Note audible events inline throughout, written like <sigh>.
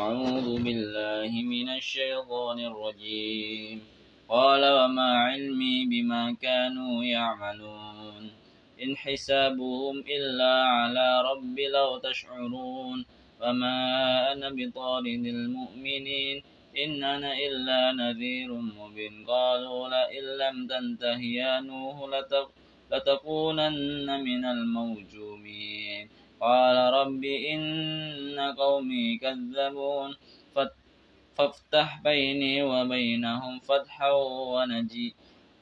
أعوذ بالله من الشيطان الرجيم. قال وما علمي بما كانوا يعملون. إن حسابهم إلا على ربي لو تشعرون. وما أنا بطارد المؤمنين. إن أنا إلا نذير مبين. قالوا لئن لم تنته يا نوح لتكونن من الموجومين. قال رب إن قومي كذبون. فافتح بيني وبينهم فتحا ونجي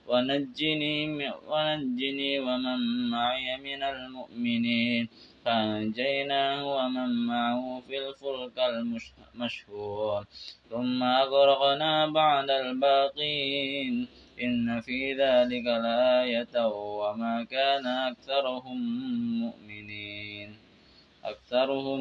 ونجني ونجني ومن معي من المؤمنين. فأنجيناه ومن معه في الفلك المشهور. ثم أغرقنا بعد الباقين. إن في ذلك لآية وما كان أكثرهم مؤمنين. أكثرهم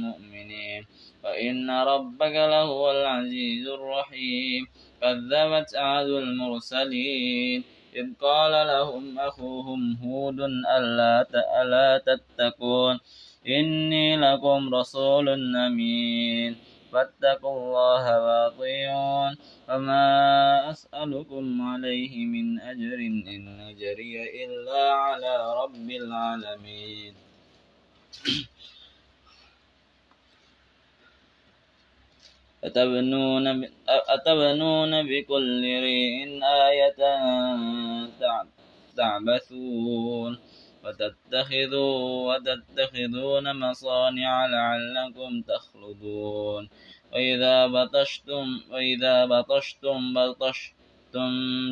مؤمنين. وإن ربك لهو العزيز الرحيم. كذبت عاد المرسلين. إذ قال لهم أخوهم هود ألا ألا تتقون. إني لكم رسول أمين. فاتقوا الله وأطيعون. وما أسألكم عليه من أجر إن أجري إلا على رب العالمين. أتبنون أتبنون بكل ريء آية تعبثون وتتخذون مصانع لعلكم تخلدون. وإذا بطشتم وإذا بطشتم بطشتم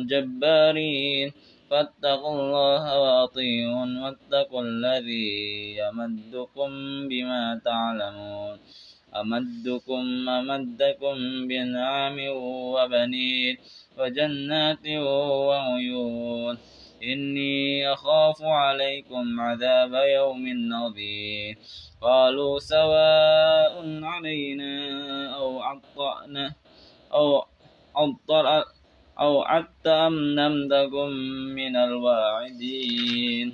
جبارين. فاتقوا الله وأطيعون واتقوا الذي يمدكم بما تعلمون أمدكم أمدكم بنعم وبنين وجنات وعيون. إني أخاف عليكم عذاب يوم عظيم. قالوا سواء علينا أو عطأنا أو عطر أو أم لم من الواعدين.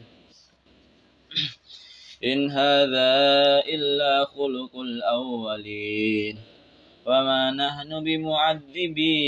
إن هذا إلا خلق الأولين. وما نحن بمعذبين.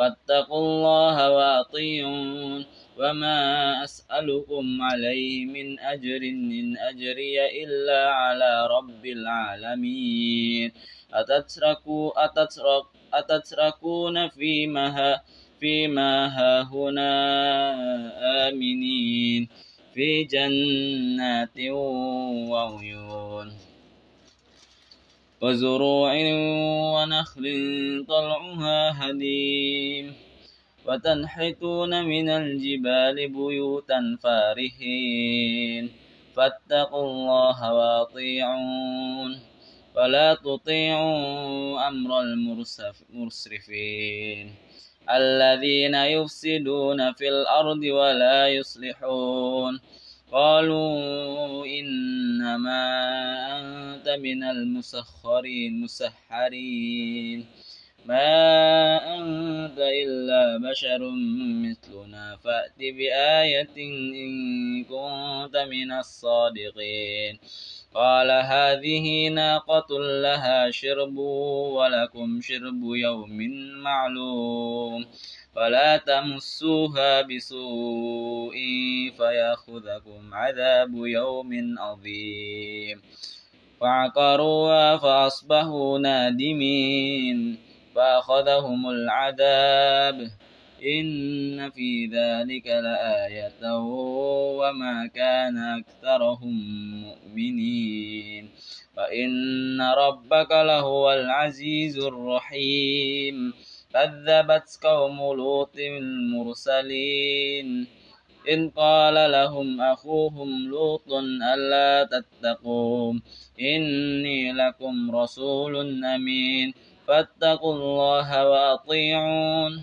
فاتقوا الله وأطيعون. وما أسألكم عليه من أجر إن أجري إلا على رب العالمين. أتتركوا أتترك أتتركون فيما فيما هاهنا آمنين. في جنات وعيون. وزروع ونخل طلعها هديم. وتنحتون من الجبال بيوتا فارهين. فاتقوا الله وأطيعون. ولا تطيعوا أمر المسرفين الذين يفسدون في الأرض ولا يصلحون. قالوا إنما أنت من المسخرين مسحرين. ما أنت إلا بشر مثلنا. فأت بآية إن كنت من الصادقين. قال هذه ناقة لها شرب ولكم شرب يوم معلوم فلا تمسوها بسوء فيأخذكم عذاب يوم عظيم فعقروها فأصبحوا نادمين فأخذهم العذاب إن في ذلك لآية وما كان أكثرهم مؤمنين وإن ربك لهو العزيز الرحيم كذبت قوم لوط المرسلين إذ قال لهم أخوهم لوط ألا تتقون إني لكم رسول أمين فاتقوا الله وأطيعون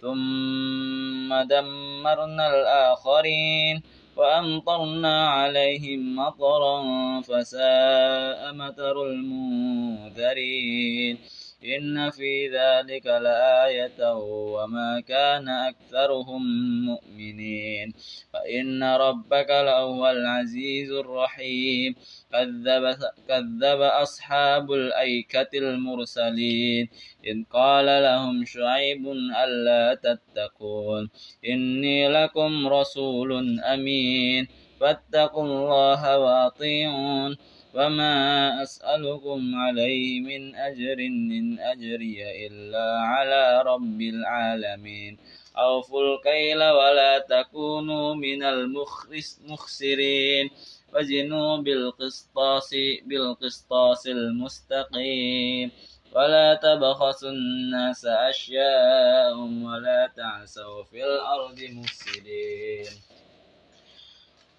ثم دمرنا الآخرين وأمطرنا عليهم مطرا فساء مطر المنذرين. إن في ذلك لآية وما كان أكثرهم مؤمنين. فإن ربك لهو العزيز الرحيم. كذب, كذب أصحاب الأيكة المرسلين. إذ قال لهم شعيب ألا تتقون. إني لكم رسول أمين. فاتقوا الله وأطيعون. وما أسألكم عليه من أجر إن أجري إلا على رب العالمين أوفوا الكيل ولا تكونوا من المخسرين وزنوا بالقسطاس بالقسطاس المستقيم ولا تبخسوا الناس أشياءهم ولا تعسوا في الأرض مفسدين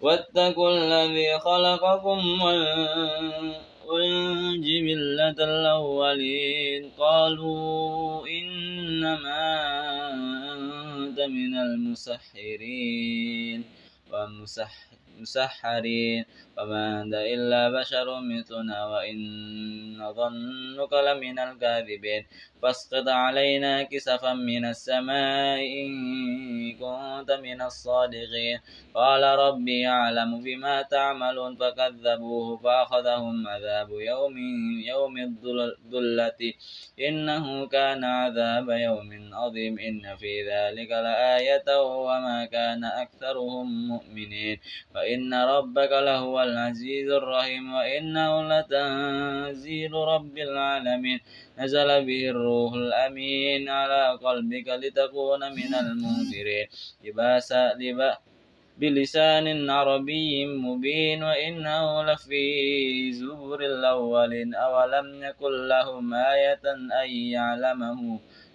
واتقوا الذي خلقكم والجبلة الأولين. قالوا إنما أنت من المسحرين. ومسحرين وما أنت إلا بشر مثلنا وإن ظنك لمن الكاذبين. فاسقط علينا كسفا من السماء إن كنت من الصادقين. قال ربي أعلم بما تعملون. فكذبوه فأخذهم عذاب يوم يوم الذلة. إنه كان عذاب يوم عظيم. إن في ذلك لآية وما كان أكثرهم مؤمنين. وإن ربك لهو العزيز الرحيم وإنه لتنزيل رب العالمين. نزل به الروح الأمين على قلبك لتكون من المنذرين. لباسا لبا بلسان عربي مبين وإنه لفي زبر الأولين. أولم يكن لهم آية أن يعلمه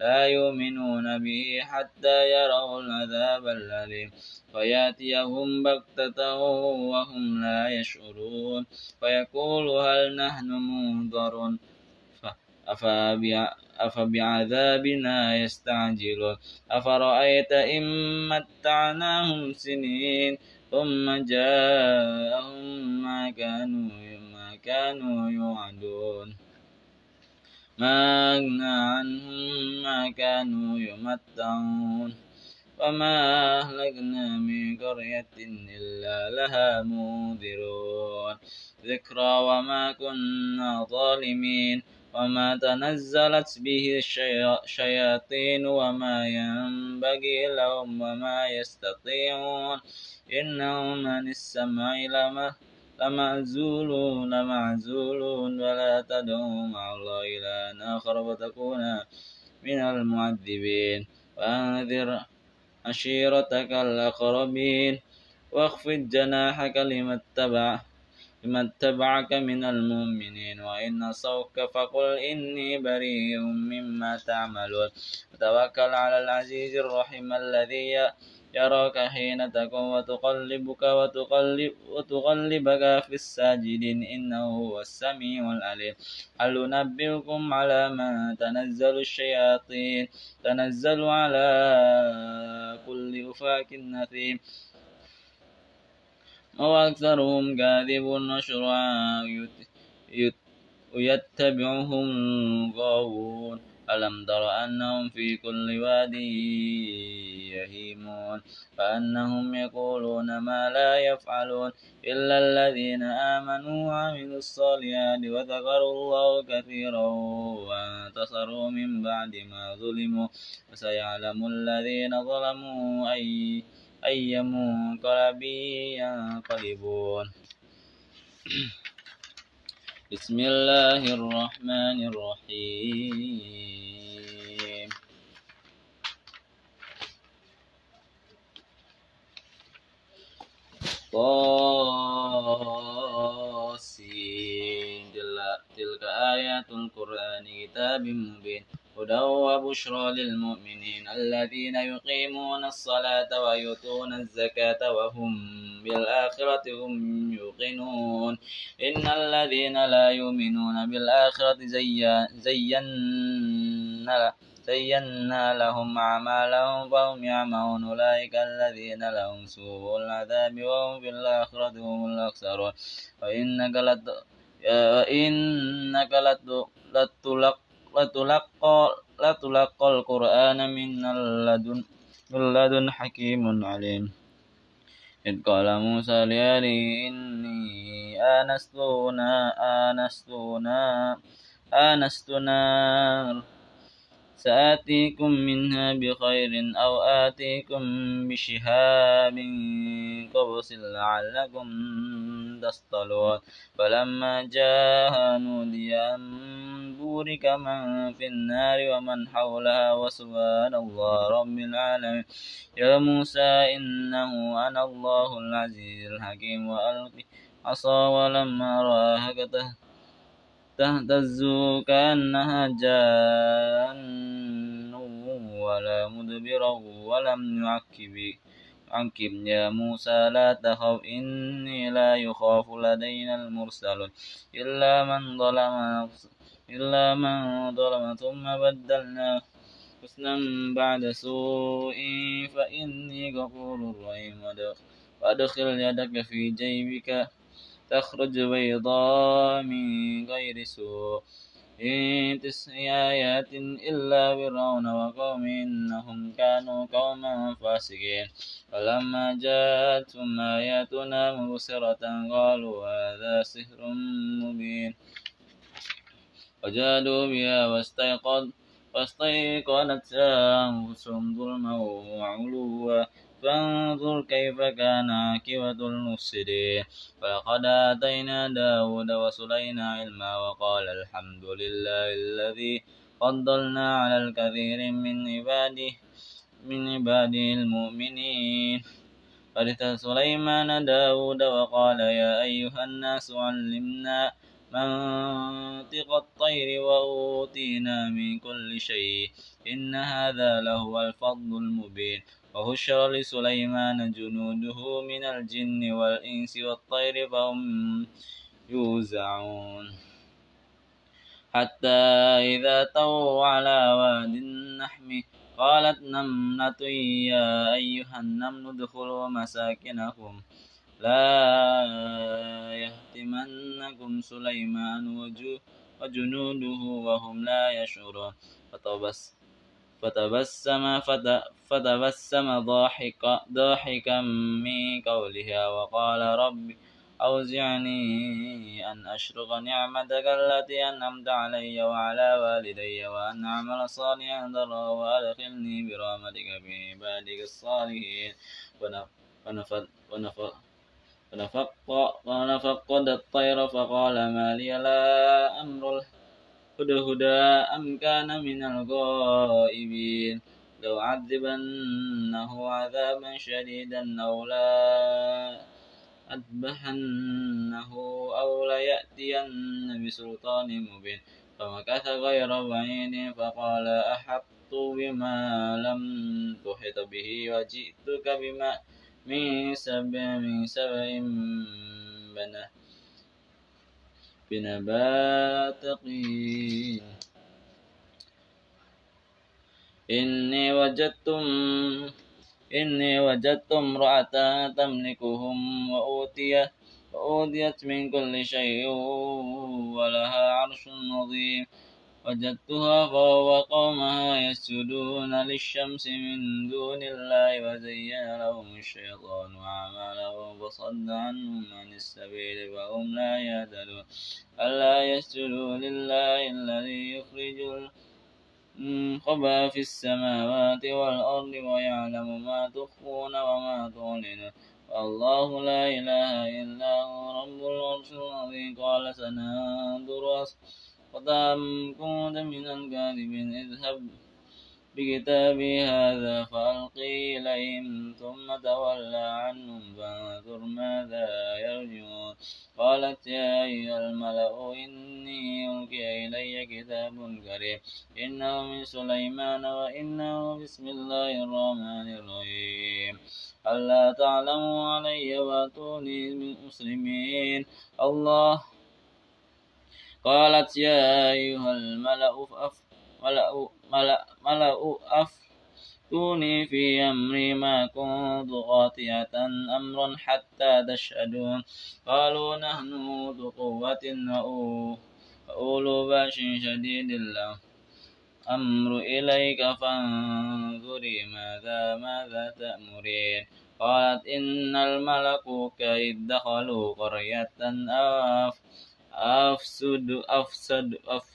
لا يؤمنون به حتى يروا العذاب الأليم. فيأتيهم بغتة وهم لا يشعرون. فيقول هل نحن منظرون؟ أفبعذابنا يستعجلون. أفرأيت إن متعناهم سنين ثم جاءهم ما كانوا ما كانوا يوعدون. ما أغنى عنهم ما كانوا يمتعون وما أهلكنا من قرية إلا لها منذرون ذكرى وما كنا ظالمين وما تنزلت به الشياطين وما ينبغي لهم وما يستطيعون إنه من السمع لما لمعزولون لمعزولون ولا تدعوا مع الله إلى آخر وتكون من المعذبين. وأنذر عشيرتك الأقربين واخفض جناحك لمن اتبع لمن اتبعك من المؤمنين. وإن صوك فقل إني بريء مما تعملون. وتوكل على العزيز الرحيم الذي يراك حين تقوم وتقلبك وتقلب وتقلبك في الساجدين. إنه هو السميع العليم. هل ننبئكم على ما تنزل الشياطين؟ تنزل على كل أفاك نثيم وأكثرهم كاذب وشرعاء. يتبعهم غاوون. ألم تر أنهم في كل واد يهيمون؟ فأنهم يقولون ما لا يفعلون إلا الذين آمنوا وعملوا الصالحات وذكروا الله كثيرا وانتصروا من بعد ما ظلموا. وسيعلم الذين ظلموا أي أي منقلب ينقلبون. <clears throat> بسم الله الرحمن الرحيم. طاسين. تلك آيات القرآن كتاب مبين. هدى وبشرى للمؤمنين الذين يقيمون الصلاة ويؤتون الزكاة وهم بالآخرة هم يوقنون. إن الذين لا يؤمنون بالآخرة زينا زينا لهم أعمالهم فهم يعمون أولئك الذين لهم سوء العذاب وهم في الآخرة هم الأخسرون. وإنك لت وإنك لتلقى لتلقى القرآن من لدن لدن حكيم عليم. إذ قال موسى لأبيه إني آنست آنست آنست نار سآتيكم منها بخير أو آتيكم بشهاب قبس لعلكم تصطلون. فلما جاءها نودي أن بورك من في النار ومن حولها وسبحان الله رب العالمين. يا موسى إنه أنا الله العزيز الحكيم. وألقي عصا ولما رآها تهتز كأنها جان. ولا مدبرا ولم يعكب عكب يا موسى لا تخف إني لا يخاف لدينا المرسلون. إلا من ظلم إلا من ظلم ثم بدلنا حسنا بعد سوء فإني غفور رحيم. وأدخل يدك في جيبك تخرج بيضاء من غير سوء. إن تسع آيات إلا فرعون وقوم إنهم كانوا قوما فاسقين فلما جاءتهم آياتنا مبصرة قالوا هذا سحر مبين وجادوا بها واستيقظ واستيقنتها أنفسهم ظلما وعلوا فانظر كيف كان عاقبة المفسدين. ولقد آتينا داود وسليمان علما وقال الحمد لله الذي فضلنا على الكثير من عباده من عباده المؤمنين. فرث سليمان داود وقال يا أيها الناس علمنا منطق الطير وأوتينا من كل شيء إن هذا لهو الفضل المبين. وهشر لسليمان جنوده من الجن والإنس والطير فهم يوزعون حتى إذا طووا على واد النحم قالت نملة يا أيها النمل ادخلوا مساكنكم لا يهتمنكم سليمان وجنوده وهم لا يشعرون فتبس فتبسم فتبسم ضاحكا ضاحكا من قولها وقال رب أوزعني أن أشرق نعمتك التي أنعمت علي وعلى والدي وأن أعمل صالحا ذرا وأدخلني برحمتك في عبادك الصالحين. ونفق ونفقد الطير فقال ما لي لا أمر هدهدا أم كان من الغائبين. لو عذبنه عذابا شديدا أو لا أذبحنه أو ليأتين بسلطان مبين. فمكث غير بعيد فقال أحطت بما لم تحط به وجئتك بما من سبع من سبع بنه بنبات قين إني وجدتم إني وجدت امرأة تملكهم وأوتيت وأوتيت من كل شيء ولها عرش عظيم. وجدتها فهو قومها يسجدون للشمس من دون الله وزين لهم الشيطان أعمالهم فصد عنهم عن السبيل فهم لا يهتدون. ألا يسجدوا لله الذي يخرج الخبى في السماوات والأرض ويعلم ما تخفون وما تعلنون. الله لا إله إلا هو رب العرش العظيم. قال سننظر وطعم كنت من الكاذبين اذهب بكتابي هذا فألقي إليهم ثم تولى عنهم فانظر ماذا يرجعون قالت يا أيها الملأ إني ألقي إلي كتاب كريم إنه من سليمان وإنه بسم الله الرحمن الرحيم ألا تعلموا علي وأتوني مسلمين الله قالت يا أيها الملأ أف ملأ ملأ ملأ أفتوني في أمري ما كنت قاطعة أمرا حتى تشهدون. قالوا نحن ذو قوة وأولو باش شديد له أمر إليك فانظري ماذا ماذا تأمرين. قالت إن الملك كيد دخلوا قرية أف أفسد أفسد أف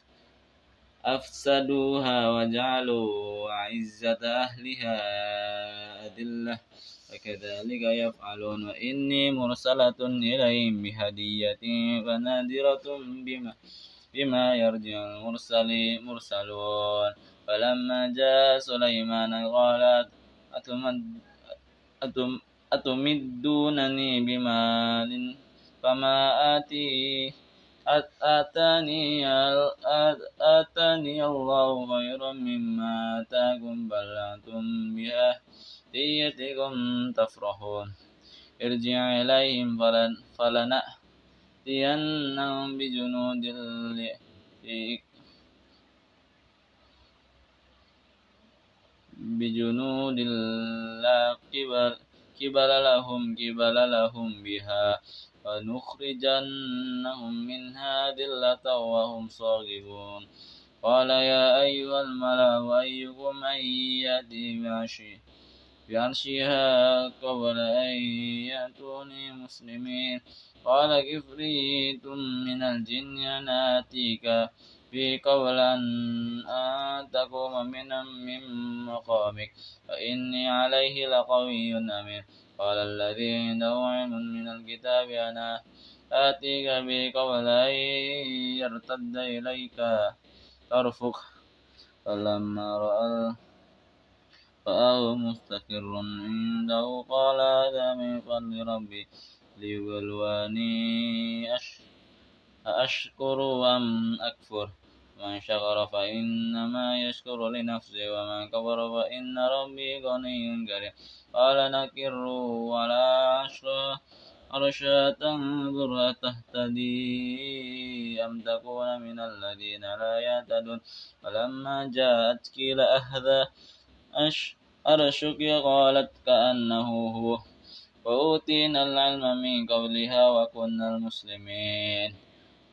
أفسدوها وجعلوا عزة أهلها أذلة. وكذلك يفعلون. وإني مرسلة إليهم بهدية فنادرة بما بما يرجع المرسلين مرسلون فلما جاء سليمان قال أتمد أتم أتمدونني بمال؟ فما آتي آتاني آتاني الله خيرا مما آتاكم بل أنتم بهديتكم تفرحون. ارجع إليهم فلن فلنأتينهم بجنود بجنود لا قبل قبل لهم قبل لهم بها فنخرجنهم منها ذلة وهم صاغرون قال يا أيها الملأ أيكم أن يأتي بعرشها قبل أن يأتوني مسلمين قال كفريت من الجن أنا آتيك في قبل أن تقوم من من مقامك فإني عليه لقوي أمين قال الذي عنده علم من الكتاب أنا آتيك به قبل أن يرتد إليك طرفك. فلما رأى رآه مستقر عنده قال هذا من فضل ربي ليبلواني أشكر أم أكفر. من شكر فإنما يشكر لنفسه ومن كفر فإن ربي غني كريم. قال نكروا على عرشا تنظر تهتدي أم تكون من الذين لا يهتدون؟ فلما جاءت قيل أهذا أرشك قالت كأنه هو. وأوتينا العلم من قبلها وكنا المسلمين.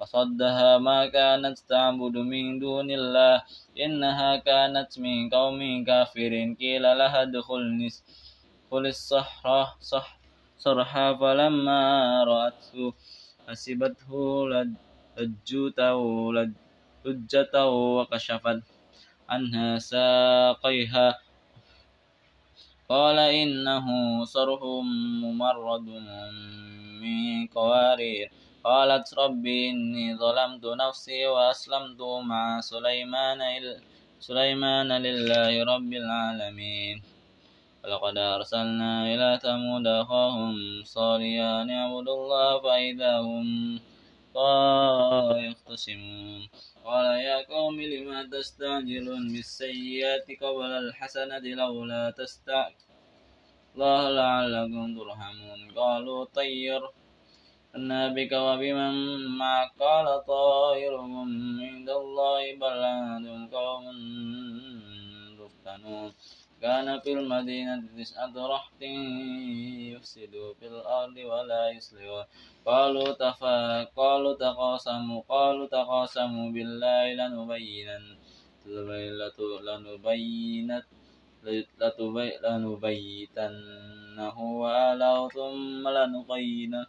فصدها ما كانت تعبد من دون الله. إنها كانت من قوم كافرين قيل لها ادخل ادخل الصحراء. صح صرحا فلما رأته حسبته لجوته لجته وكشفت عنها ساقيها. قال إنه صرح ممرد من قوارير. قالت ربي إني ظلمت نفسي وأسلمت مع سليمان سليمان لله رب العالمين. ولقد أرسلنا إلى ثمود أخاهم صالحا أن اعبدوا الله فإذا هم يختصمون قال يا قوم لما تستعجلون بالسيئات قبل الحسنة لولا تستعجلون الله لعلكم ترحمون. قالوا طير. بك وبمن معك قال طائرهم عند الله بل أنتم قوم تفتنون كان في المدينة تسعة رهط يفسدوا في الأرض ولا يصلحون قالوا تفا قالوا تقاسموا قالوا تقاسموا بالله لنبينن لنبينت لنبيتنه وأهله ثم لنقين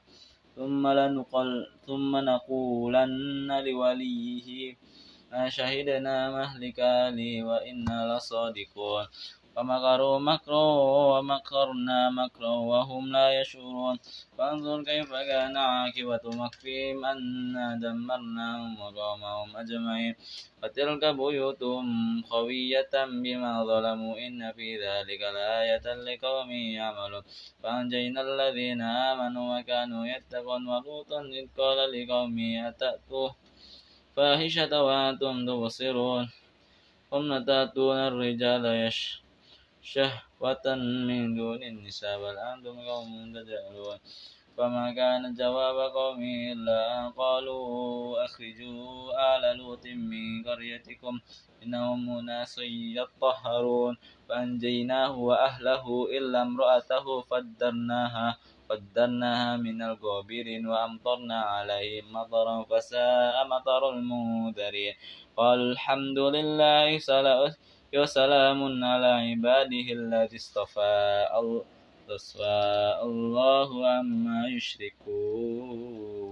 ثم لنقل ثم نقولن لوليه ما شهدنا مهلك أهله وإنا لصادقون. ومكروا مكرا ومكرنا مكرا وهم لا يشعرون. فانظر كيف كان عاقبة مكرهم أنا دمرناهم وقومهم أجمعين. وتلك بيوتهم خوية بما ظلموا. إن في ذلك لآية لقوم يعملون. فأنجينا الذين آمنوا وكانوا يتقون. ولوطا إذ قال لقومه أتأتوا فاحشة وأنتم تبصرون؟ ثم تأتون الرجال يش شهوة من دون النساء بل أنتم قوم تجهلون فما كان جواب قومه إلا أن قالوا أخرجوا آل لوط من قريتكم إنهم أناس يطهرون. فأنجيناه وأهله إلا امرأته فدرناها قدرناها من الغابرين وأمطرنا عليهم مطرا فساء مطر المنذرين. قالوا الحمد لله وسلام على عباده الذي اصطفى الله عما يشركون